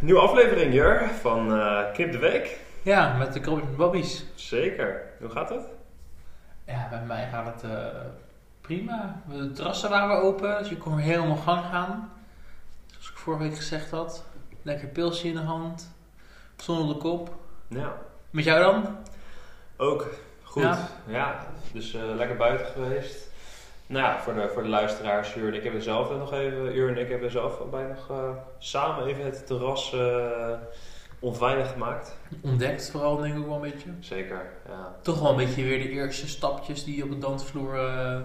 Nieuwe aflevering, Jur, van eh Knip de Week. Ja, met de Krobben Bobbies. Zeker. Hoe gaat het? Ja, bij mij gaat het eh, prima. De terrassen waren open, dus ik kon weer helemaal gang gaan. Zoals ik vorige week gezegd had. Lekker pilsje in de hand. Zon op de kop. Ja. Met jou dan? Ook goed. Ja. Ja, dus eh, lekker buiten geweest. Nou ja, voor de, voor de luisteraars, Jur en ik hebben zelf nog even, Jur en ik hebben zelf bijna nog eh, samen even het terras eh, onveilig gemaakt. Ontdekt vooral denk ik wel een beetje. Zeker, ja. Toch wel een beetje weer de eerste stapjes die je op de dansvloer eh,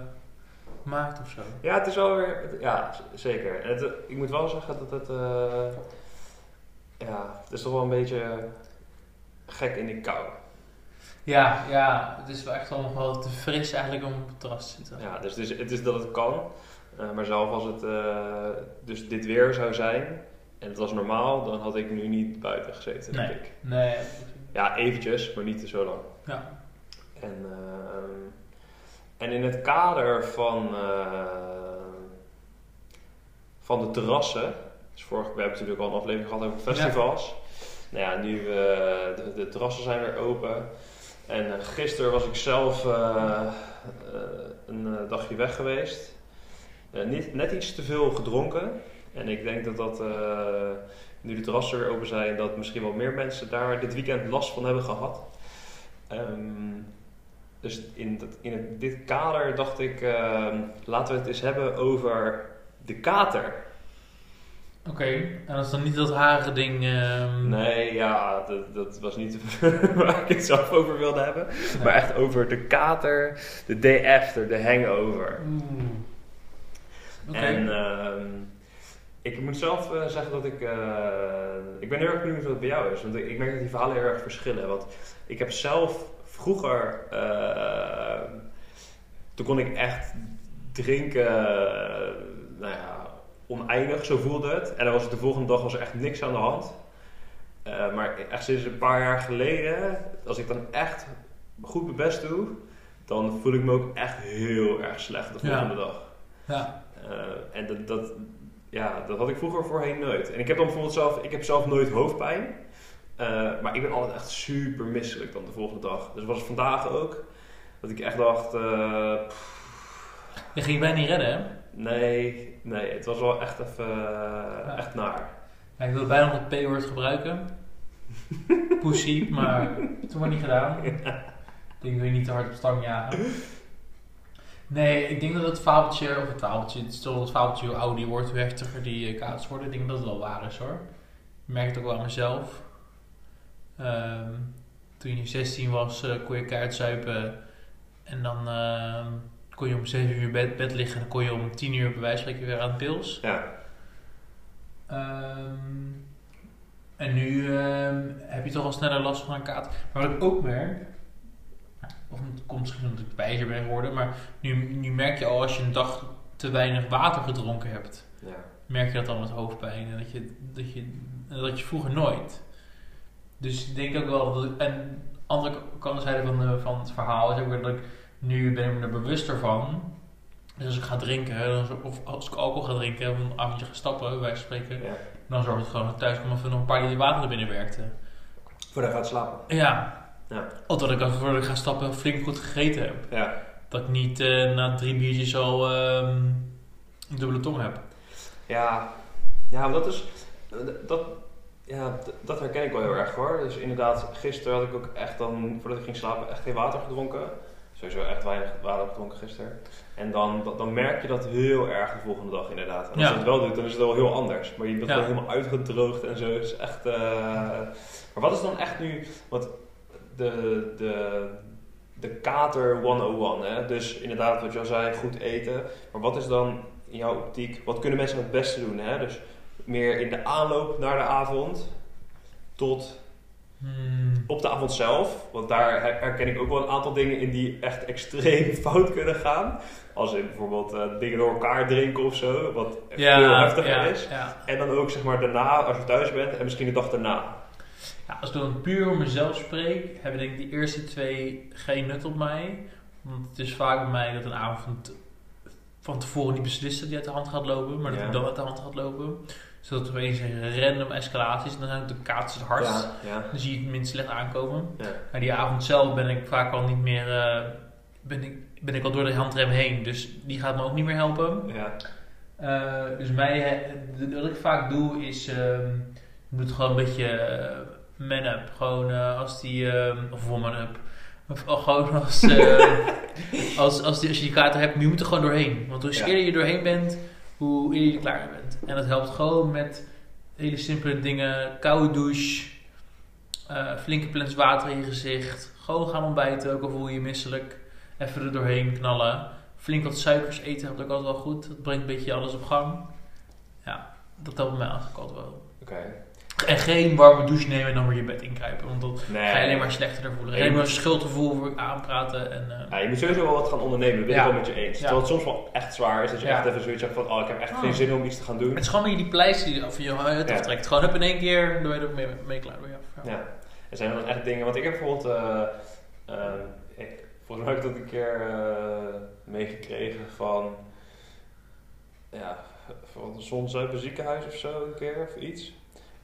maakt of zo. Ja, het is wel weer, het- ja, zeker. En het, ik moet wel zeggen dat het, ja, het is toch wel een beetje gek in die kou. Ja, ja, het is wel echt nog wel te fris eigenlijk om op het terras te zitten. Ja, dus het is, het is dat het kan. Eh, maar zelf als het eh, dus dit weer zou zijn en het was normaal, dan had ik nu niet buiten gezeten, denk ik. Nee, Ja, eventjes, maar niet zo lang. ja. En, ehm, en in het kader van, eh, van de terrassen, dus vorige, we hebben natuurlijk al een aflevering gehad over festivals. Nou ja, nu de, de terrassen zijn weer open. En eh, gisteren was ik zelf eh, eh, een dagje weg geweest. Niet, net iets te veel gedronken. En ik denk dat dat, nu de terrassen weer open zijn, dat misschien wel meer mensen daar dit weekend last van hebben gehad. Ehm, dus in, dat, in het- dit kader dacht ik, ehm, laten we het eens hebben over de kater. Oké, en dat is dan niet dat hare ding. ehm, Nee, ja, dat, dat was niet waar ik het zelf over wilde hebben. nee. Maar echt over de kater, de day after, de hangover. Oeh. Oké. En ehm, ik moet zelf eh, zeggen dat ik... eh, ik ben heel erg benieuwd wat het bij jou is. Want ik, ik merk dat die verhalen heel erg verschillen. Want ik heb zelf vroeger... eh, toen kon ik echt drinken... nou ja, oneindig, zo voelde het. En dan was het de volgende dag was er echt niks aan de hand. Eh, maar echt sinds een paar jaar geleden... Als ik dan echt goed mijn best doe... Dan voel ik me ook echt heel erg slecht de Ja. volgende dag. ja. Eh, en dat, dat, ja, dat had ik vroeger voorheen nooit. En ik heb dan bijvoorbeeld zelf, ik heb zelf nooit hoofdpijn. Eh, maar ik ben altijd echt super misselijk dan de volgende dag. Dus was het vandaag ook. Dat ik echt dacht, pff, Je ging bijna niet redden, hè? Nee, nee, het was wel echt even, eh, echt naar. Ja, ik wilde bijna nog het P-woord gebruiken. Pussy, maar toen maar niet gedaan. Ik denk, wil je niet te hard op stang jagen. Nee, ik denk dat het fabeltje, of het fabeltje, het het fabeltje hoe ouder die wordt, hoe heftiger die uh, worden. Ik denk dat het wel waar is hoor. Ik merk het ook wel aan mezelf. Ehm, toen je 16 was, eh, kon je kaart zuipen. En dan ehm, kon je om 7 uur bed, bed liggen. En dan kon je om 10 uur bij wijze van spreken weer aan de pils. Ja, Ehm, en nu ehm, heb je toch al sneller last van een kater. Maar wat ik ook merk, of het komt misschien omdat ik wijzer ben geworden, maar nu, nu merk je al als je een dag te weinig water gedronken hebt, ja, merk je dat al met hoofdpijn. En dat je, dat je, dat je vroeger nooit. Dus ik denk ook wel dat ik, en andere kant zijde van, de, van het verhaal is ook weer dat ik nu ben ik me er bewuster van. Dus als ik ga drinken, of als ik alcohol ga drinken, of een avondje ga stappen, van spreken, ja. dan zorgt het gewoon dat ik thuis nog een paar liter water naar binnen werkte. Voordat je gaat slapen. Ja. Ja. Of dat ik voordat ik ga stappen flink goed gegeten heb. Ja, Dat ik niet eh, na drie biertjes al ehm, een dubbele tong heb. Ja, ja dat is. Dat, ja, dat herken ik wel heel erg hoor. Dus inderdaad, gisteren had ik ook echt dan, voordat ik ging slapen, echt geen water gedronken. Sowieso echt weinig water gedronken gisteren. En dan, dan, merk je dat heel erg de volgende dag inderdaad. En als Ja. je het wel doet, dan is het wel heel anders. Maar je bent Ja. wel helemaal uitgedroogd en zo. Is echt. eh, Maar wat is dan echt nu. Want de, de, de kater 101, hè? Dus inderdaad, wat je al zei, goed eten. Maar wat is dan in jouw optiek, wat kunnen mensen het beste doen? Hè? Dus meer in de aanloop naar de avond tot Hmm. op de avond zelf. Want daar her- herken ik ook wel een aantal dingen in die echt extreem fout kunnen gaan. Als in bijvoorbeeld eh, dingen door elkaar drinken of zo, wat echt veel heftiger ja, is. Ja. En dan ook zeg maar daarna, als je thuis bent en misschien de dag daarna. Ja, als ik dan puur om mezelf spreek, hebben denk ik die eerste twee geen nut op mij. Want het is vaak bij mij dat een avond van tevoren niet beslissen dat die uit de hand gaat lopen, maar dat die dan uit de hand gaat lopen. Zodat er opeens een random escalatie is. Dan zijn ook de kaartjes het hardst. Ja, ja. Dan zie je het minst slecht aankomen. Ja. Maar die avond zelf ben ik vaak al niet meer. eh, ben, ik, ben ik al door de handrem heen. Dus die gaat me ook niet meer helpen. ja. Eh, dus mij, eh, wat ik vaak doe is. ehm je moet gewoon een beetje man-up. Gewoon als die. ehm, of woman-up. Of gewoon als, als, als, die, als je die kaarten hebt, je moet er gewoon doorheen. Want hoe eerder je doorheen bent, hoe eerder je er klaar bent. En dat helpt gewoon met hele simpele dingen. Koude douche, eh, flinke plens water in je gezicht. Gewoon gaan ontbijten, ook al voel je je misselijk. Even er doorheen knallen. Flink wat suikers eten helpt ook altijd wel goed. Dat brengt een beetje alles op gang. Ja, dat helpt mij eigenlijk altijd wel. Oké. En geen warme douche nemen en dan weer je bed inkruipen. Want dan Nee. ga je alleen maar slechter voelen. Nee, Alleen je maar schuldgevoel voor aanpraten. En, eh, Ja, je moet sowieso wel wat gaan ondernemen, dat ben Ja. ik wel met je eens. Ja. Terwijl het soms wel echt zwaar is, dat je echt even zoiets hebt van, oh, ik heb echt Oh. geen zin om iets te gaan doen. Het is gewoon weer die pleister die je af je huid aftrekt. Gewoon up in één keer, dan ben je er mee, mee klaar. Je. Ja. Ja. Er zijn dan echt dingen, want ik heb bijvoorbeeld, eh, ehm, ik, volgens mij heb ik dat een keer eh, meegekregen van, ja, van het Zonzuipen ziekenhuis of zo een keer of iets.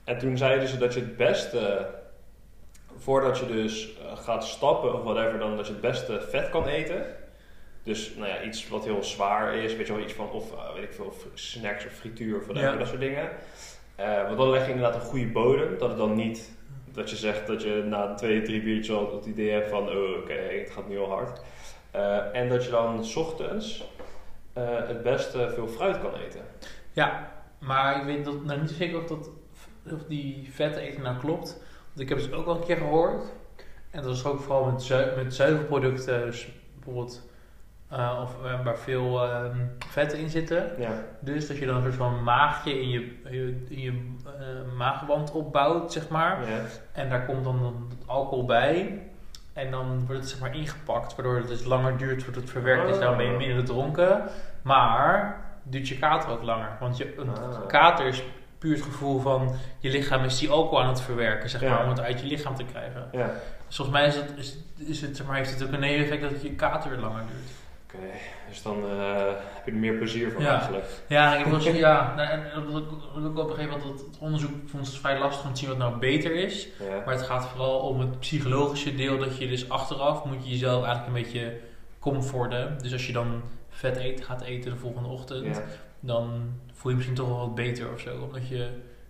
En toen zeiden ze dat je het beste, voordat je dus eh, gaat stappen of whatever, dan dat je het beste vet kan eten. Dus nou ja, iets wat heel zwaar is, weet je wel, iets van of eh, weet ik veel, snacks of frituur of whatever, Ja. dat soort dingen. Eh, want dan leg je inderdaad een goede bodem, dat het dan niet dat je zegt dat je na twee, drie biertjes al het idee hebt van, oh oké, het gaat nu al hard. En dat je dan 's ochtends het beste veel fruit kan eten. Ja, maar ik weet dat, nou, niet zeker of, dat, of die vette eten nou klopt. Want ik heb het ook wel een keer gehoord. En dat is ook vooral met, met zuivelproducten. Dus bijvoorbeeld, eh, of, eh, waar veel ehm, vetten in zitten. Ja, Dus dat je dan een soort van maagje in je, in je eh, maagwand opbouwt, zeg maar. ja, En daar komt dan alcohol bij. En dan wordt het zeg maar ingepakt, waardoor het dus langer duurt voordat het verwerkt is. Oh. Dan ben je minder dronken. Maar duurt je kater ook langer. Want je, een Ah. kater is puur het gevoel van je lichaam is die alcohol aan het verwerken, zeg maar, om het uit je lichaam te krijgen. ja. Dus volgens mij is het, is, is het, maar, heeft het ook een neveneffect dat je kater langer duurt. Oké, dus dan eh, heb je er meer plezier van Ja. eigenlijk. Ja, ik was, ja nou, en dat ik op een gegeven moment, dat het onderzoek vond het vrij lastig om te zien wat nou beter is. Ja. Maar het gaat vooral om het psychologische deel dat je dus achteraf moet je jezelf eigenlijk een beetje comforten. Dus als je dan vet eten gaat eten de volgende ochtend, Ja. dan voel je misschien toch wel wat beter of zo. Omdat je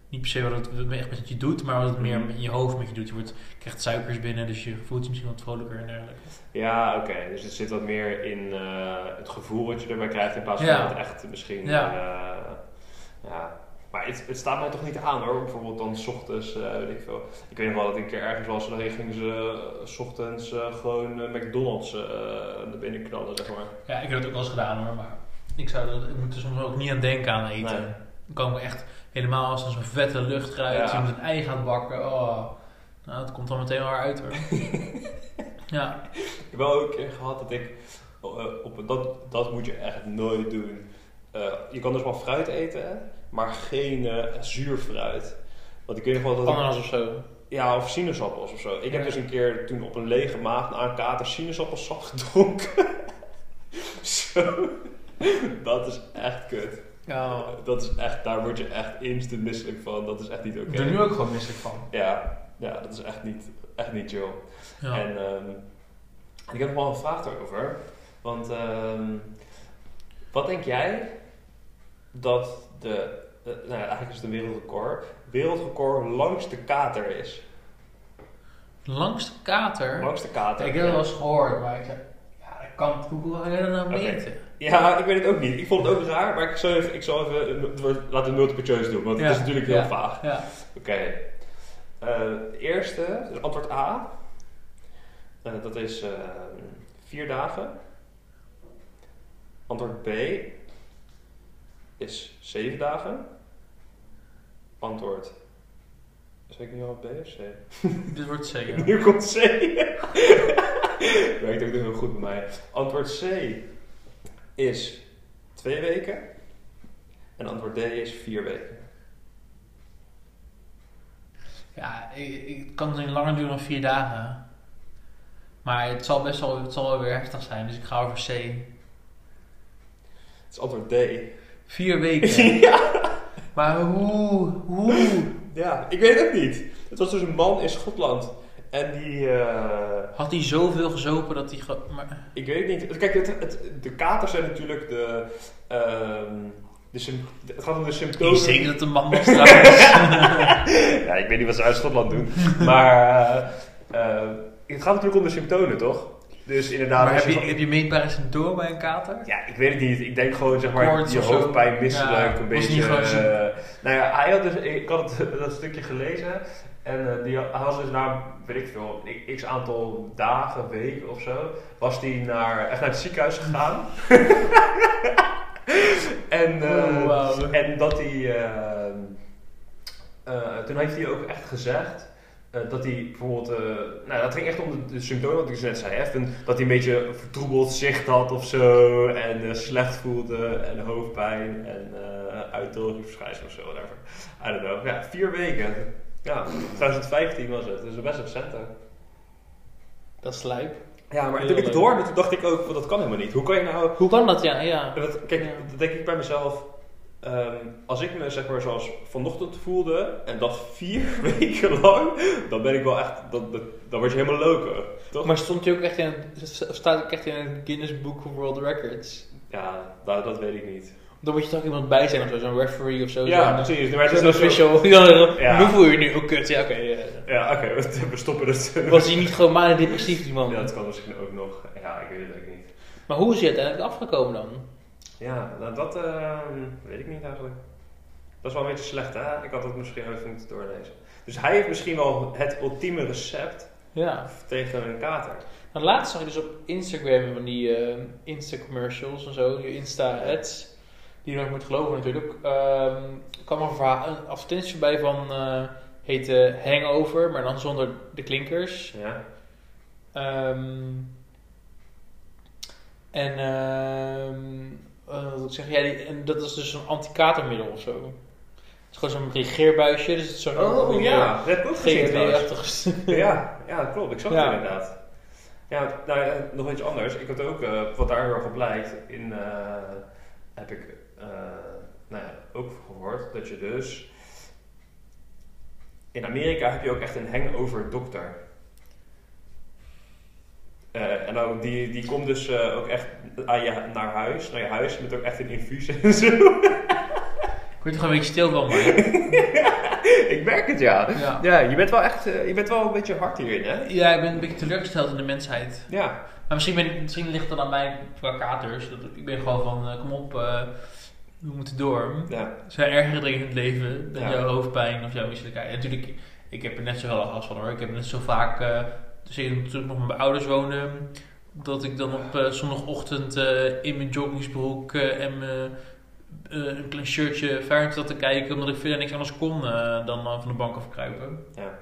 niet per se wat het echt met je doet, maar wat het meer in je hoofd met je doet. Je wordt, krijgt suikers binnen, dus je voelt je misschien wat vrolijker en dergelijke. Ja, oké. Dus het zit wat meer in eh, het gevoel wat je erbij krijgt in plaats van Ja. het echt misschien. Ja. eh, ja. Maar het, het staat mij toch niet aan hoor. Bijvoorbeeld dan 's ochtends, eh, weet ik veel. Ik weet nog wel dat ik een keer ergens was, dan gingen ze 's ochtends gewoon McDonald's naar binnen knallen, zeg maar. Ja, ik heb het ook wel eens gedaan hoor, maar ik, zou dat, ik moet er soms ook niet aan denken aan eten. Nee. Dan komen we echt helemaal als er zo'n vette lucht ruikt, Ja. als iemand een ei gaat bakken. Oh, nou, het komt dan meteen wel uit hoor. ja. Ik heb wel ook een keer gehad dat ik, eh, op, dat, dat moet je echt nooit doen. Eh, je kan dus wel fruit eten, maar geen eh, zuur fruit. Want ik weet nog wel dat ik- Ananas of zo. Ja, of sinaasappels of zo. Ik heb dus een keer toen op een lege maag na een kater sinaasappelsap gedronken. zo. Dat is echt kut. Ja. Dat is echt, daar word je echt instant misselijk van. Dat is echt niet oké. Ik ben er nu ook gewoon misselijk van. Ja, ja, dat is echt niet, echt niet chill. Ja. En ehm, ik heb nog wel een vraag daarover. Want ehm, wat denk jij dat de, eh, nou ja, eigenlijk is het een wereldrecord, wereldrecord langs de kater is? Langs de kater. Langs de kater. ik heb het wel eens gehoord, maar ik dat kan, dat nou Oké. meten? Ja, ik weet het ook niet. Ik vond het ook raar, maar ik zal even, ik zal even het laten we multiple choice doen, want Ja, het is natuurlijk heel ja. vaag. Ja. Oké. Eh, de eerste, dus antwoord A. Eh, dat is eh, vier dagen. Antwoord B is zeven dagen. Antwoord. Zeg ik nu al B of C? Dit wordt zeker. Nu komt C. Werkt ook heel goed bij mij. Antwoord C is twee weken. En antwoord D is vier weken. Ja, ik, ik, het kan misschien langer duren dan vier dagen. Maar het zal best wel, het zal wel weer heftig zijn, dus ik ga over C. is antwoord D. Vier weken. ja. Maar hoe? Hoe? ja, ik weet het niet. Het was dus een man in Schotland. En die... eh, Had hij zoveel gezopen dat hij... maar, Ik weet het niet. Kijk, het, het, de katers zijn natuurlijk de. de sym- het gaat om de ik symptomen. zeker dat een man trouwens. ja, ik weet niet wat ze uit Schotland doen. maar eh, eh, het gaat natuurlijk om de symptomen, toch? Dus inderdaad. maar heb je, van- heb je meetbare symptomen bij een kater? ja, ik weet het niet. Ik denk gewoon, zeg maar, Koorts je hoofdpijn, misselijk, Ja, een beetje... eh, nou ja, hij had dus, ik had het, dat stukje gelezen. En eh, die, had- dus na, weet ik veel, x aantal dagen, weken of zo, was hij naar, echt naar het ziekenhuis gegaan. en, Oh, wauw. en dat hij, eh, eh, toen heeft hij ook echt gezegd, dat hij bijvoorbeeld, nou dat ging echt om de, de symptomen wat ik net zei, hè, dat hij een beetje vertroebeld zicht had of zo, en slecht voelde, en hoofdpijn, en uh, uitdrogingsverschijnselen of zo, whatever. I don't know. Ja, vier weken. Ja, 2015 was het, dus best recent. Dat is lijp. Ja, maar Heel toen ik het leuk. hoorde, toen dacht ik ook, van, dat kan helemaal niet. Hoe kan je nou... Hoe kan dat? Ja, ja. Dat, kijk, Ja. dat denk ik bij mezelf. ehm, als ik me zeg maar zoals vanochtend voelde en dat vier weken lang, dan ben ik wel echt, dat, dat, dan word je helemaal loco. Toch? Maar stond je ook echt in, staat ook echt in het Guinness Book of World Records? Ja, dat, dat weet ik niet. Dan moet je toch iemand bij zijn of zo, zo'n referee of zo. Ja, zo'n- precies. Is Zo'n dus zo- official. Ja, voel je je nu? Oh kut, ja oké. Ja, oké, we- we stoppen het. Was hij niet gewoon maar depressief die man? Ja, dat kan misschien ook nog. Ja, ik weet het ook niet. Maar hoe is hij uiteindelijk afgekomen dan? Ja, nou, dat ehm, weet ik niet eigenlijk. Dat is wel een beetje slecht, hè? Ik had het misschien even moeten doorlezen. Dus hij heeft misschien wel het ultieme recept Ja. tegen een kater. Nou, laatst zag ik dus op Instagram van die eh, Insta-commercials en zo, die Insta-ads. Die je nog moet geloven natuurlijk. Ehm kwam er een, verhaal- een advertentie bij van, eh heette Hangover, maar dan zonder de klinkers. Ja. Ehm, en ehm, eh, wat ik zeggen, ja, die, en dat is dus een anti-katermiddel of zo. Het is gewoon zo'n regeerbuisje, dus het is zo'n Oh ja, dat stuk. Ja, ja, dat klopt. Ik zag Ja. het inderdaad. Ja, nou nog iets anders. Ik had ook, eh, wat daar heel erg op lijkt, in, heb ik eh, nou ja, ook gehoord dat je dus... In Amerika heb je ook echt een hangover dokter. Eh, en dan, die, die komt dus eh, ook echt aan je, naar huis, naar je huis, met ook echt een infuus en zo. Ik word er gewoon een beetje stil van, maar... ik merk het, ja. Ja. Ja, je bent wel echt, je bent wel een beetje hard hierin, hè? ja, ik ben een beetje teleurgesteld in de mensheid. Ja. Maar misschien, ben misschien ligt het dan aan mij qua katers. Dat, ik ben gewoon van, kom op, we moeten door. Ja. Zijn ergere dingen in het leven dan Ja. jouw hoofdpijn of jouw misselijkheid. Natuurlijk, ik heb er net zoveel last van hoor. Ik heb net zo vaak, eh zeker toen ik nog met mijn ouders woonde, dat ik dan op eh, zondagochtend eh, in mijn joggingsbroek en mijn, een klein shirtje Feyenoord zat te kijken, omdat ik verder niks anders kon dan van de bank afkruipen. Ja.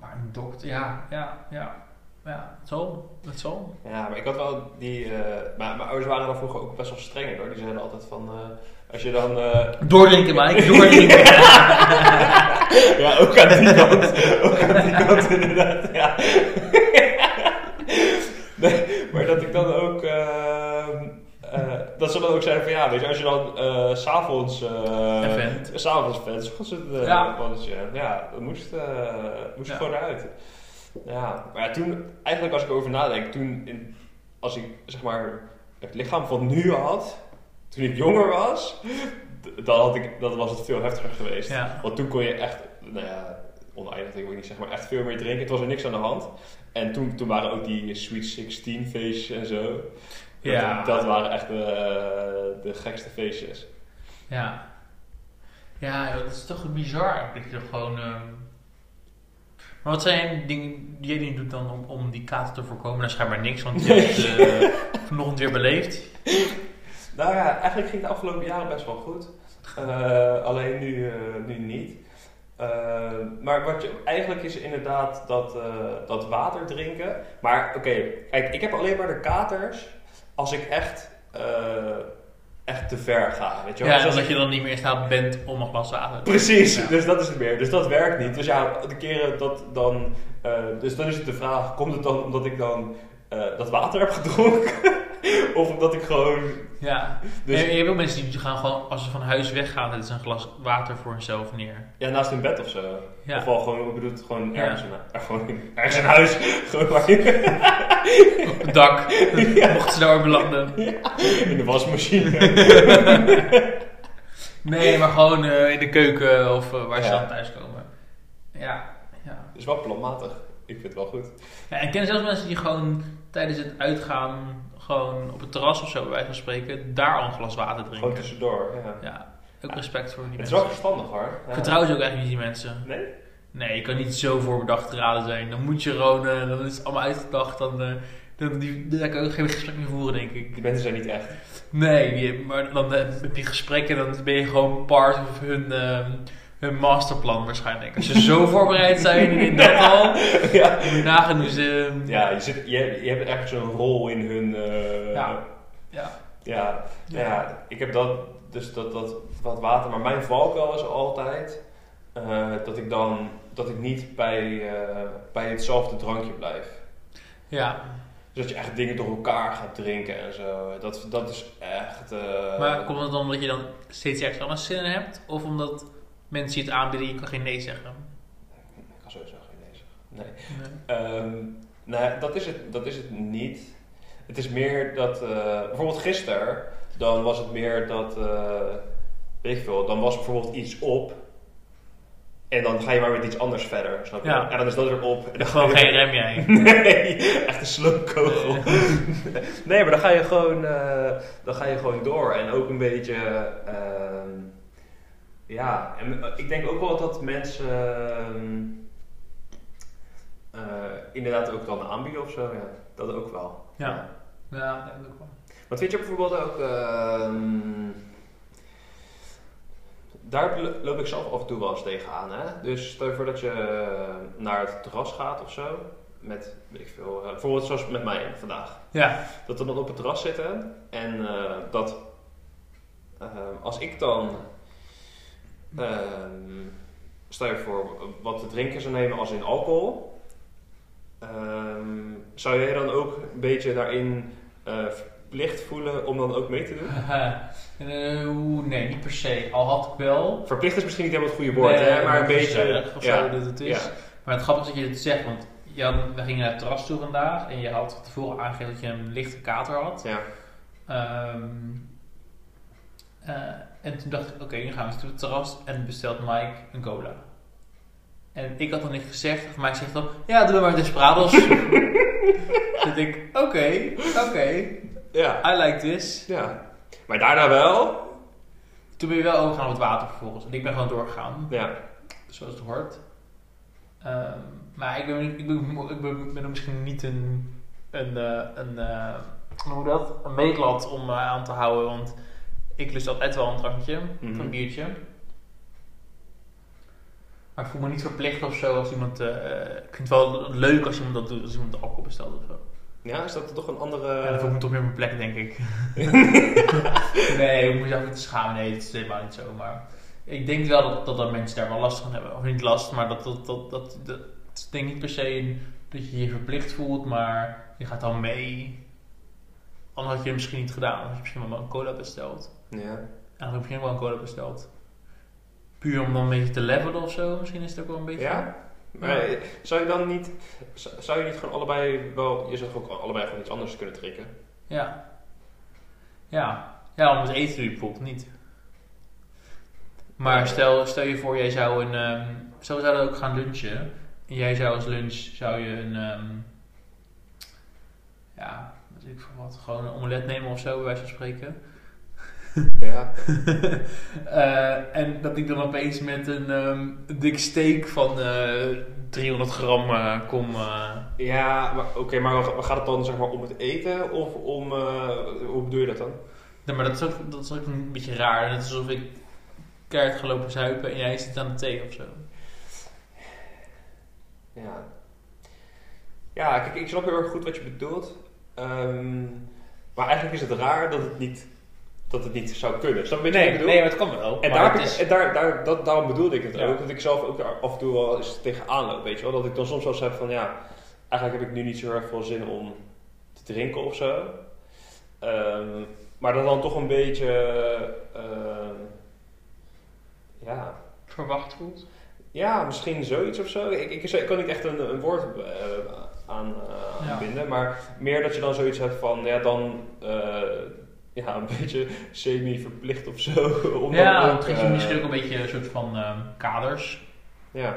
Maar een dokter, ja, ja, ja. Ja, het zal. Het zal. Ja, maar ik had wel die. eh, maar mijn ouders waren dan vroeger ook best wel streng hoor. Die zeiden altijd van. eh, als je dan. eh, Doordrinken, Mike. Doordrinken. ja, ook aan die kant. ook aan die kant, inderdaad. Ja. nee, maar dat ik dan ook. ehm, eh, dat ze dan ook zeiden van ja, weet je, als je dan eh, s s'avonds. eh Event. S'avonds event, was het. eh, Ja. ja. dat moest, eh, moest Ja. gewoon uit. Ja, maar ja, toen, eigenlijk als ik erover nadenk, toen, in, als ik zeg maar het lichaam van nu had, toen ik jonger was, dan, had ik, dan was het veel heftiger geweest. Ja. Want toen kon je echt, nou ja, oneindig denk ik niet zeg maar, echt veel meer drinken. Het was er niks aan de hand. En toen, toen waren ook die Sweet 16 feestjes en zo. Ja. Dat, dat waren echt de, de gekste feestjes. Ja. Ja, dat is toch bizar. Dat je er gewoon... ehm, Maar wat zijn dingen die jij doet dan om, om die kater te voorkomen? Nou, schijnbaar niks, want je hebt het eh, vanochtend weer beleefd. Nou ja, eigenlijk ging het de afgelopen jaren best wel goed. Eh, alleen nu, eh, nu niet. Maar wat je eigenlijk is inderdaad dat, dat water drinken. Maar oké, kijk, ik heb alleen maar de katers als ik echt, echt te ver ga. Weet je wel? Ja, Dus omdat ik- je dan niet meer in staat bent om een glas water te Precies, Ja. dus dat is het meer. Dus dat werkt niet. Dus ja, de keren dat dan. eh, dus dan is het de vraag: komt het dan omdat ik dan eh, dat water heb gedronken? of omdat ik gewoon... Ja. Dus, En je hebt ook mensen die gaan gewoon, als ze van huis weggaan, zetten ze een glas water voor hunzelf neer. ja, naast hun bed of zo. Ja. Of wel gewoon, ik bedoel, het gewoon Ja. ergens, in, eh, gewoon ergens in huis. gewoon waar je- Op het dak. Mochten ze daar ook belanden. in de wasmachine. Nee, maar gewoon eh, in de keuken of eh, waar ze Ja. dan thuis komen. Ja. ja. Dat is wel planmatig. Ik vind het wel goed. ja. En ik ken zelfs mensen die gewoon tijdens het uitgaan, gewoon op het terras of zo, bij wijze van spreken, daar al een glas water Gewoon drinken. tussendoor, ja. Ja, ook respect voor die Het is mensen. wel verstandig hoor. Ja. vertrouw ze ook echt niet, die mensen. Nee? Nee, je kan niet zo voorbedacht geraden zijn. Dan moet je gewoon, eh, dan is het allemaal uitgedacht. Dan, eh, dan, die, daar kan ik ook geen gesprek meer voeren, denk ik. Die mensen zijn niet echt. Nee, die- maar dan eh, met die gesprekken, dan ben je gewoon part of hun, ehm, hun masterplan waarschijnlijk. Als ze zo voorbereid zijn in dat al, ja. moet je nagaan Ja, je, zit, je, je hebt echt zo'n rol in hun... eh, Ja. ja. Ja, ja. ik heb dat, dus dat, dat wat water, maar mijn valkuil is altijd eh, dat ik dan, dat ik niet bij, eh, bij hetzelfde drankje blijf. ja. Dus dat je echt dingen door elkaar gaat drinken en zo. Dat, dat is echt... Maar komt het dan omdat je dan steeds ergens anders zin in hebt? Of omdat mensen je het aanbieden, je kan geen nee zeggen? Ik kan sowieso geen nee zeggen. Nee. Nee. Ehm, nou, dat is, het, dat is het niet. Het is meer dat, eh, bijvoorbeeld gisteren, dan was het meer dat, eh, weet ik veel, dan was bijvoorbeeld iets op. En dan ga je maar met iets anders verder, snap je? Ja. En dan is dat weer op. En dan Gewoon ga je- geen rem jij. Nee, echt een sloopkogel. nee, maar dan ga je gewoon, eh, dan ga je gewoon door. En ook een beetje, ehm, ja, en ik denk ook wel dat mensen ehm, eh, inderdaad ook dan aanbieden of zo. Ja, dat ook wel. Ja. Ja, dat ook wel. Want weet je bijvoorbeeld ook, ehm, daar lo- loop ik zelf af en toe wel eens tegenaan. Hè? Dus stel je voor dat je eh, naar het terras gaat of zo. Met, weet ik veel, eh, bijvoorbeeld zoals met mij vandaag. Ja. Dat we dan op het terras zitten en eh, dat eh, als ik dan, ehm, stel je voor, wat te drinken zou nemen als in alcohol. ehm, zou jij dan ook een beetje daarin eh, verplicht voelen om dan ook mee te doen? Eh, nee, niet per se. Al had ik wel. Verplicht is misschien niet helemaal het goede woord, Nee, hè? maar een beetje. of ja, zo dat het is. ja. Maar het grappige is dat je het zegt, want had, we gingen naar het terras toe vandaag en je had tevoren aangegeven dat je een lichte kater had. Ja. Ehm, eh, en toen dacht ik, oké, nu gaan we naar het terras en bestelt Mike een cola. En ik had dan niet gezegd, of Mike zegt dan, ja, doe maar Desperados. dus ik, oké, oké, Ja. I like this. ja. Maar daarna wel. Toen ben je wel overgegaan op het water vervolgens. En ik ben gewoon doorgegaan, Ja. zoals het hoort. Ehm, maar ik ben, ik, ben, ik ben, ben misschien niet een, een, eh, een, eh, hoe dat? een meetlat om eh, aan te houden. Want ik lust altijd wel een drankje, of een biertje. Maar ik voel me niet verplicht of zo als iemand... eh, ik vind het wel leuk als iemand dat doet, als iemand alcohol bestelt of zo. Ja, is dat toch een andere. Ja, dan voel ik me toch meer op mijn plek, denk ik. nee, ik moet mezelf niet te schamen. Nee, het is helemaal niet zo. Maar ik denk wel dat, dat, dat mensen daar wel last van hebben. Of niet last, maar dat, dat, dat, dat, dat het is denk ik niet per se een- dat je je verplicht voelt, maar je gaat dan mee. Anders had je het misschien niet gedaan. Dan had je misschien wel een cola besteld. Ja. Had je misschien wel een cola besteld. Puur om dan een beetje te levelen of zo. Misschien is het ook wel een beetje... Ja? Maar zou je dan niet, zou je niet gewoon allebei wel, je zou ook allebei gewoon iets anders kunnen drinken? Ja. Ja. Ja, om het eten doe je bijvoorbeeld niet. Maar stel, stel je voor, jij zou een... ehm stel we zouden ook gaan lunchen. En jij zou als lunch, zou je een... ehm, ja, weet ik wat. Gewoon een omelet nemen of zo, bij wijze van spreken. Ja. Eh, en dat ik dan opeens met een ehm, dik steak van eh 300 gram eh, kom... Ja, maar oké, maar wa- gaat het dan zeg maar om het eten of om, hoe bedoel je dat dan? Nee, maar dat is, ook, dat is ook een beetje raar. Net alsof ik keihard ga lopen zuipen en jij zit aan de thee of zo. Ja. Ja, kijk, ik snap heel erg goed wat je bedoelt. Ehm, maar eigenlijk is het raar dat het niet, dat het niet zou kunnen. Snap je wat ik bedoel? maar het kan wel. En, daar, het heb ik- is- en daar, daar, dat, daarom bedoelde ik het Ja. ook. Dat ik zelf ook af en toe wel eens tegenaan loop, weet je wel. Dat ik dan soms wel zeg van, ja, eigenlijk heb ik nu niet zo erg veel zin om te drinken of zo. Ehm, maar dat dan toch een beetje, ehm, ja, Verwacht voelt. ja, misschien zoiets of zo. Ik, ik, ik kan niet echt een, een woord eh, aan, eh, Ja. aanbinden, maar meer dat je dan zoiets hebt van, ja, dan eh, ja, een beetje semi-verplicht of zo. Om Ja, dan ook, trek je eh, misschien ook een beetje een soort van ehm, kaders. Ja,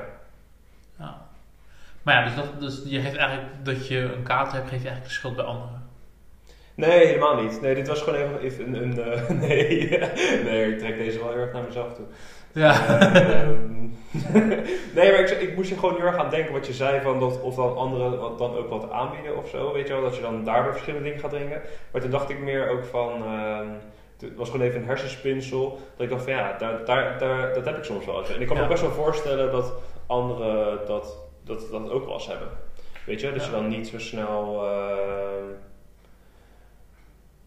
Ja. Maar ja, dus, dat, dus je geeft eigenlijk dat je een kater hebt, geef je eigenlijk de schuld bij anderen. nee, helemaal niet. Nee, dit was gewoon even, even een, een eh, nee, nee, ik trek deze wel heel erg naar mezelf toe. Ja. Ehm, nee, maar ik, ik moest er gewoon heel erg aan denken wat je zei, van dat, of dan anderen wat, dan ook wat aanbieden of zo, weet je wel, dat je dan daardoor verschillende dingen gaat dringen. Maar toen dacht ik meer ook van, ehm, het was gewoon even een hersenspinsel, dat ik dacht van ja, daar, daar, daar, dat heb ik soms wel eens. En ik kan me Ja. best wel voorstellen dat anderen dat, dat, dat ook wel eens hebben. Weet je, dat je dan niet zo snel ehm,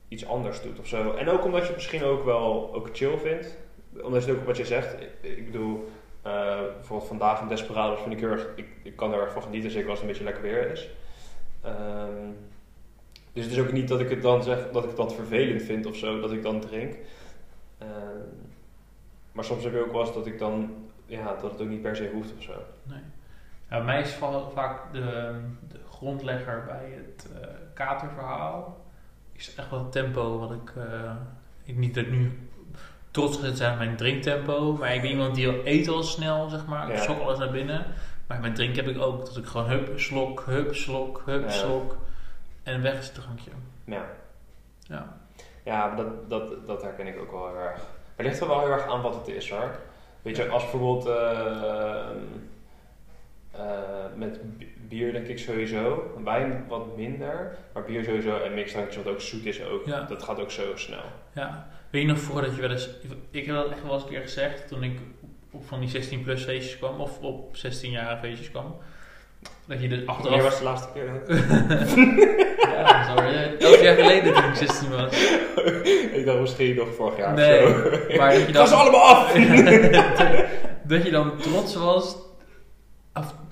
iets anders doet of zo. En ook omdat je het misschien ook wel ook chill vindt. Omdat je ook wat je zegt. Ik, bedoel, eh, bijvoorbeeld vandaag in Desperados vind ik heel erg, ik, ik kan er erg van genieten, zeker als het een beetje lekker weer is. Ehm, dus het is ook niet dat ik het dan zeg dat ik het dan vervelend vind of zo, dat ik dan drink. Ehm, maar soms heb je ook wel eens dat ik dan, ja, dat het ook niet per se hoeft of zo. Nee. Ja, mij is va- vaak de, de grondlegger bij het eh, katerverhaal. Is echt wel het tempo wat ik, eh, ik. Niet dat nu trots ga zijn op mijn drinktempo. Maar ik ben iemand die eet al snel, zeg maar. Ik Ja. sok alles naar binnen. Maar met drinken heb ik ook dat ik gewoon hup, slok, hup, slok, hup, Ja. slok. En weg is het drankje. Ja. Ja. Ja, dat, dat, dat herken ik ook wel heel erg. Maar het ligt er wel heel erg aan wat het is hoor. Weet je, als bijvoorbeeld eh, eh, met bi- bier denk ik sowieso, wijn wat minder, maar bier sowieso en mixdrankjes wat ook zoet is ook, Ja. dat gaat ook zo snel. Ja, weet je nog voordat je wel eens... Ik heb dat echt wel eens een keer gezegd toen ik op van die 16 plus feestjes kwam, of op 16 jaar feestjes kwam. Dat je Wanneer achteraf... was de laatste keer? ja, dat is alweer elf jaar geleden toen ik 16 was. ik dacht misschien nog vorig jaar Nee, maar dat je Ik ga ze dan... allemaal af! dat je dan trots was,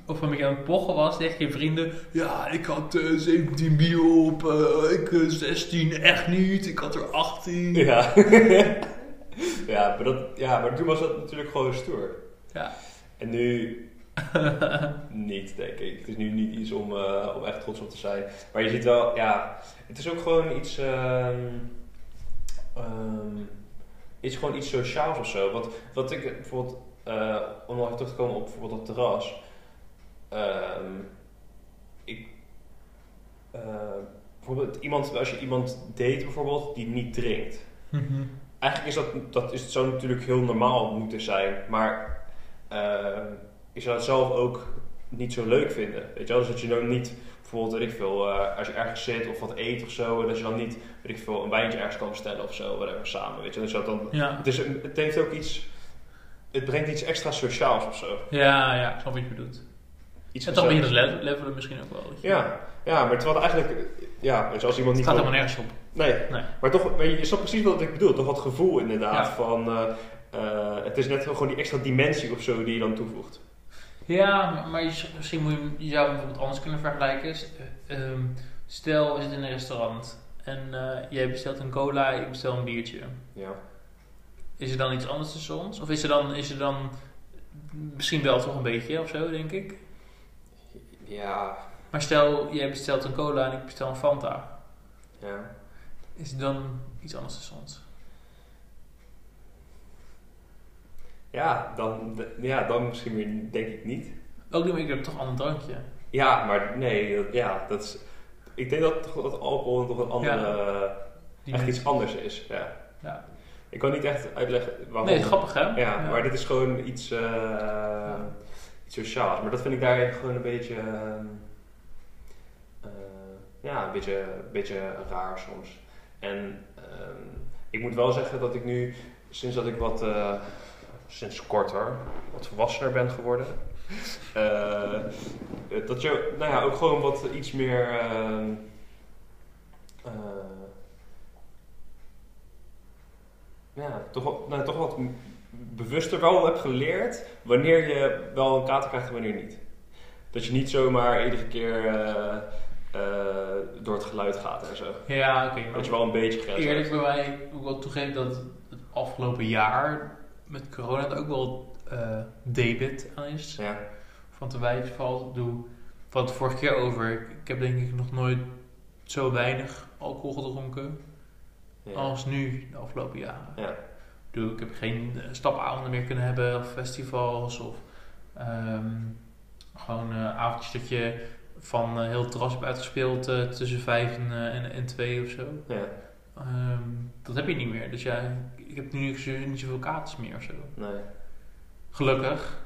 of, een beetje aan het pochen was tegen je vrienden. Ja, ik had eh, 17 bier op, eh, ik eh, 16 echt niet, ik had er 18. ja. ja, maar dat, ja, maar toen was dat natuurlijk gewoon stoer. Ja. En nu niet, denk ik. Het is nu niet iets om, eh, om echt trots op te zijn. Maar je ziet wel, ja, het is ook gewoon iets, ehm, ehm, iets, gewoon iets sociaals of zo. Want wat ik bijvoorbeeld, eh, om nog terug te komen op bijvoorbeeld dat terras. Ehm, ik, eh, bijvoorbeeld iemand, als je iemand date bijvoorbeeld die niet drinkt. Mhm. Eigenlijk is dat, dat is, zou natuurlijk heel normaal moeten zijn, maar eh, ik zou het zelf ook niet zo leuk vinden. Weet je wel? Dus dat je dan niet, bijvoorbeeld, weet ik veel, eh, als je ergens zit of wat eet of zo, en dat je dan niet, weet ik veel, een wijntje ergens kan bestellen of zo, whatever, samen. Weet je? Dus dat dan, ja. het, is, het heeft ook iets, het brengt iets extra sociaals of zo. Ja, ja, ik snap wat je bedoelt. Iets En toch ben je dat le- levelen misschien ook wel. Ja, ja, maar terwijl het eigenlijk, ja, je, als iemand Het niet... gaat gewoon- helemaal nergens op. Nee. Nee. maar toch, je, je snapt precies wat ik bedoel. Toch dat gevoel inderdaad Ja. van, eh, eh, het is net gewoon die extra dimensie of zo die je dan toevoegt. Ja, maar- je, misschien moet je, je zou het bijvoorbeeld anders kunnen vergelijken. Eh, ehm, stel, we zitten in een restaurant en jij bestelt een cola, ik bestel een biertje. Ja. Is er dan iets anders tussen ons? Of is er dan, is er dan misschien wel toch een beetje of zo, denk ik? Ja. Maar stel, jij bestelt een cola en ik bestel een Fanta. Ja. Is er dan iets anders tussen ons? Ja, dan, ja, dan misschien weer denk ik niet. Ook niet, maar ik heb toch een ander drankje. Ja, maar nee, dat- ja, dat is... Ik denk dat, dat alcohol toch een andere... Die echt iets anders is, ja. Ja. Ik kan niet echt uitleggen waarom. Nee, het grappig hè? Ja, maar dit is gewoon iets, eh, iets sociaals. Maar dat vind ik daarin gewoon een beetje... ehm, eh, ja, een beetje, beetje raar soms. En ehm, ik moet wel zeggen dat ik nu, sinds dat ik wat... eh, sinds kort hoor, wat volwassener ben geworden... eh, dat je nou ja, ook gewoon wat iets meer... ehm, eh, ja, toch, nou, toch wat bewuster wel hebt geleerd wanneer je wel een kater krijgt en wanneer niet. Dat je niet zomaar iedere keer, eh, eh, door het geluid gaat en zo. Ja, oké. Dat je wel een beetje grens Eerlijk bij mij ik wel toegeven dat het afgelopen jaar met corona er ook wel eh, debit aan is. Ja, Van te wijs valt. Doe het vorige keer over. Ik heb denk ik nog nooit zo weinig alcohol gedronken ja. als nu de afgelopen jaren. Ja. Ik bedoel, ik heb geen eh, stapavonden meer kunnen hebben of festivals of ehm, gewoon eh, avondjes dat je van eh, heel het terras hebt uitgespeeld tussen vijf en, en, en twee of zo. ja. Ehm, dat heb je niet meer. Dus ja, ik heb nu niet zo- niet zoveel katers meer of zo. Nee. Gelukkig.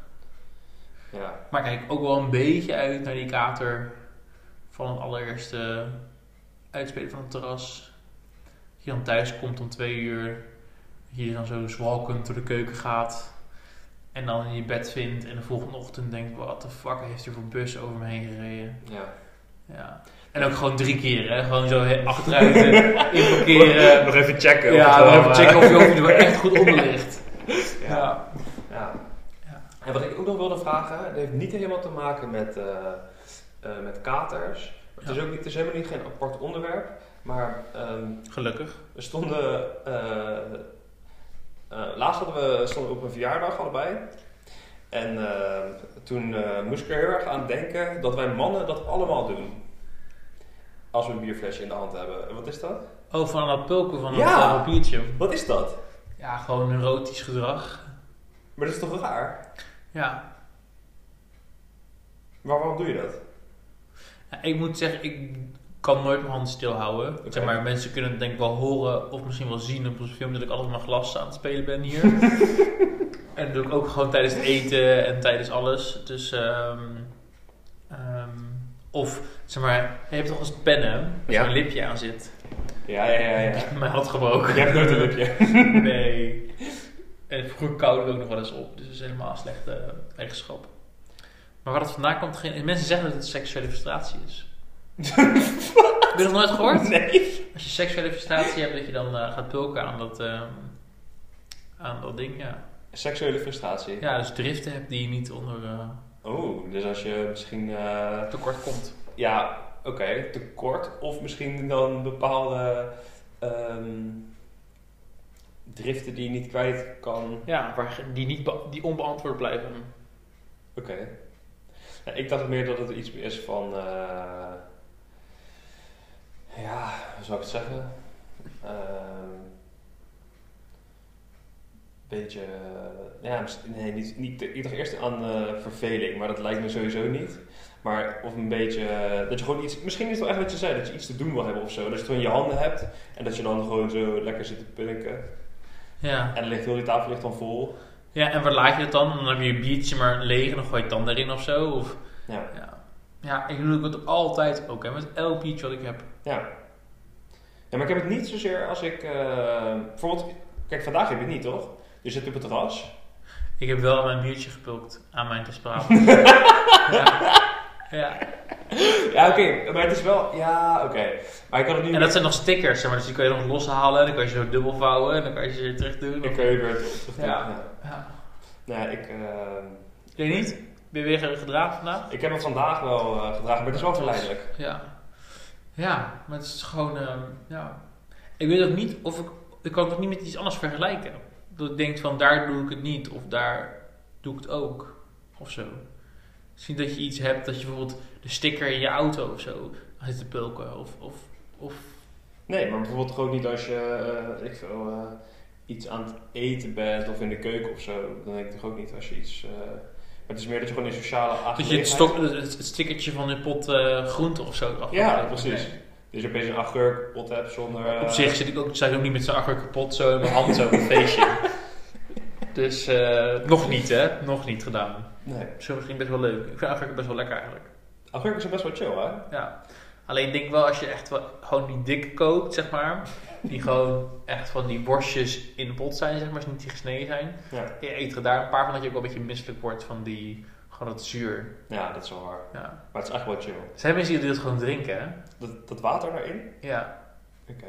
Ja. Maar kijk ook wel een beetje uit naar die kater van het allereerste uitspelen van het terras. Dat je dan thuis komt om twee uur. Dat je dan zo zwalkend door de keuken gaat. En dan in je bed vindt. En de volgende ochtend denkt, wat de fuck heeft hij voor bus over me heen gereden. ja. Ja. En ook gewoon drie keer, hè. Gewoon zo achteruit eh, inparkeren. Nog even checken. Ja, het wel, even checken of je er wel echt goed onder ligt. Ja. Ja. Ja. En wat ik ook nog wilde vragen, dat heeft niet helemaal te maken met, eh, eh, met katers. Het, is ook niet, het is helemaal niet geen apart onderwerp. Maar ehm, Gelukkig. we stonden. Laatst hadden we, stonden we op een verjaardag allebei. En eh, toen eh, moest ik er heel erg aan denken dat wij mannen dat allemaal doen. Als we een bierflesje in de hand hebben. En wat is dat? Oh, van dat pulken van Ja. uh, papiertje. Wat is dat? Ja, gewoon erotisch gedrag. Maar dat is toch raar? Ja. Maar waarom doe je dat? Ja, ik moet zeggen, ik kan nooit mijn handen stilhouden. Oké. Zeg maar, mensen kunnen het denk ik wel horen of misschien wel zien op een film dat ik altijd mijn glas aan het spelen ben hier. en dat doe ik ook gewoon tijdens het eten en tijdens alles. Dus, ehm, ehm, of, zeg maar, je hebt toch eens pennen waar Ja. zo'n lipje aan zit. Ja, ja, ja. ja. Mijn hand gebroken. Je hebt nooit een lipje. Nee. En vroeger koude ik ook nog wel eens op. Dus dat is helemaal een slechte eigenschap. Maar waar het vandaan komt, mensen zeggen dat het seksuele frustratie is. Heb je dat nooit gehoord? Nee. Als je seksuele frustratie hebt, dat je dan eh, gaat pulken aan dat, ehm, aan dat ding, ja. Seksuele frustratie. Ja, dus driften hebt die je niet onder eh, Oh, dus als je misschien... eh, tekort komt. ja, oké, tekort. Of misschien dan bepaalde ehm, driften die je niet kwijt kan. Ja, waar, die, niet die onbeantwoord blijven. Oké. Ja, ik dacht meer dat het iets is van... eh, ja, hoe zou ik het zeggen? Ehm beetje... eh, ja, nee, niet, niet, ik dacht eerst aan eh, verveling, maar dat lijkt me sowieso niet. Maar of een beetje... eh, dat je gewoon iets... Misschien is het wel echt wat je zei, dat je iets te doen wil hebben of zo. Dat je het gewoon in je handen hebt en dat je dan gewoon zo lekker zit te punken. Ja. En dan ligt heel die tafel ligt dan vol. ja, en waar laat je het dan? Dan heb je je biertje maar leeg en dan gooi je het dan erin of zo. Of, Ja. ja. Ja, ik doe het altijd ook, hè, met elk biertje wat ik heb. Ja. Ja, maar ik heb het niet zozeer als ik... eh, bijvoorbeeld, kijk, vandaag heb je het niet, toch? Je zit op het terras. Ik heb wel mijn biertje gepulkt aan mijn desperaat. ja. ja. Ja, oké, maar het is wel... Ja, oké. Maar ik kan het nu... En dat zijn nog stickers, zeg maar, dus die kan je nog loshalen. En dan kan je ze zo dubbel vouwen en dan kan je ze weer terug doen. Dan kun je weer terug doen. Ja. Ja. Ja. Nee, ik... eh, Jij niet? Ben je weer gedragen vandaag? ik heb hem vandaag wel eh, gedragen, maar het is wel verleidelijk. Ja. Ja, maar het is gewoon, ehm, ja. Ik weet ook niet of ik, ik kan het ook niet met iets anders vergelijken. Dat ik denk van daar doe ik het niet of daar doe ik het ook. Of zo. Misschien dat je iets hebt dat je bijvoorbeeld de sticker in je auto of zo zit te pulken. Of, of, of Nee, maar bijvoorbeeld gewoon niet als je, eh, weet ik veel, eh, iets aan het eten bent of in de keuken of zo. Dan denk ik toch ook niet als je iets... eh, het is meer dat je gewoon in sociale dat je het, stok, het, stickertje van je pot eh groente of zo Ja, precies. Nee. Dus je opeens een agurkpot hebt zonder... eh, Op zich zit ik ook, niet met zo'n achter kapot zo in mijn hand zo op een feestje. Dus eh, nog niet hè, nog niet gedaan. Nee. Zo misschien best wel leuk. Ik vind agurken best wel lekker eigenlijk. Agurken zijn best wel chill, hè? Ja. Alleen ik denk wel als je echt wel, gewoon die dikke kookt, zeg maar. Die gewoon echt van die worstjes in de pot zijn, zeg maar, niet die gesneden zijn. Ja. Je eet er daar een paar van dat je ook wel een beetje misselijk wordt van die, gewoon dat zuur. Ja, dat is wel waar. Ja. Maar het is echt wel chill. Zijn mensen die dat gewoon drinken, hè? Dat, dat water daarin? Ja. Oké.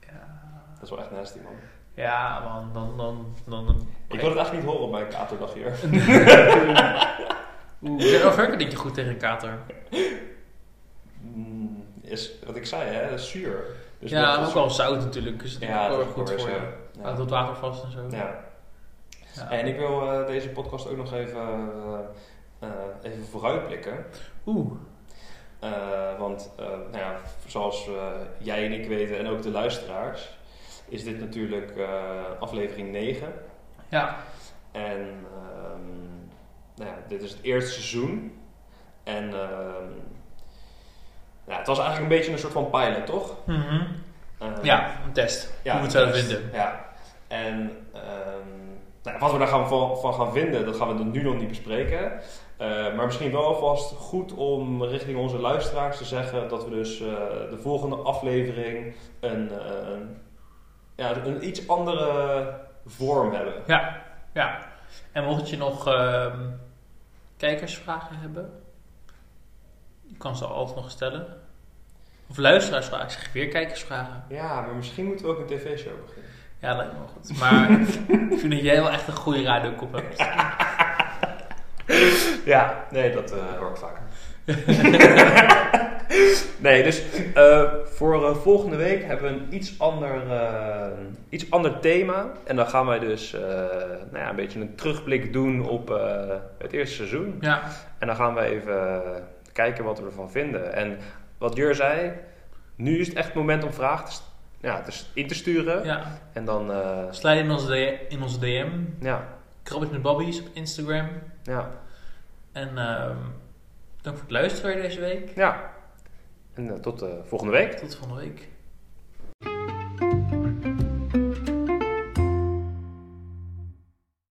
Ja, Dat is wel echt nasty, man. ja man, dan, dan, dan, dan Ik wil het eigenlijk niet horen op mijn katerdag hier. Oeh, agurken denk je goed tegen een kater? Mm, is, wat ik zei, hè, zuur. Dus ja, ook wel zout natuurlijk. Dus is Ja, ook wel is goed voor je. Ja. Houdt het water vast en zo. Ja. Ja. En ik wil eh, deze podcast ook nog even, eh, even vooruitblikken. Oeh. Eh, want nou ja, zoals jij en ik weten en ook de luisteraars, is dit natuurlijk aflevering 9. Ja. En ehm, nou ja, dit is het eerste seizoen. En ehm, ja, het was eigenlijk een beetje een soort van pilot, toch? Mhm. Ehm, Ja, een test. Hoe we het zouden vinden. Ja. En ehm, nou, wat we daar gaan van, van gaan vinden, dat gaan we nu nog niet bespreken. Eh, maar misschien wel alvast goed om richting onze luisteraars te zeggen dat we dus eh, de volgende aflevering een, eh, ja, een iets andere vorm hebben. Ja. Ja. En mocht je nog ehm, kijkersvragen hebben, je kan ze altijd nog stellen. Of luisteraarsvragen. Ik zeg weer kijkersvragen. Ja, maar misschien moeten we ook een tv-show beginnen. Ja, dat lijkt me wel goed. Maar ik vind dat jij wel echt een goede radiokop hebt. Ja, nee, dat eh, hoor ik vaak. nee, dus eh, voor eh, volgende week hebben we een iets ander, iets ander thema. En dan gaan wij dus nou ja, een beetje een terugblik doen op het eerste seizoen. Ja. En dan gaan we even kijken wat we ervan vinden. En wat Jur zei, nu is het echt het moment om vragen te, ja, te, in te sturen. ja. En dan, eh, Slijt in onze, in onze DM. ja, Krabbetje met Bobby's op Instagram. ja, En ehm, dank voor het luisteren deze week. ja. En eh, tot eh, volgende week. Tot volgende week.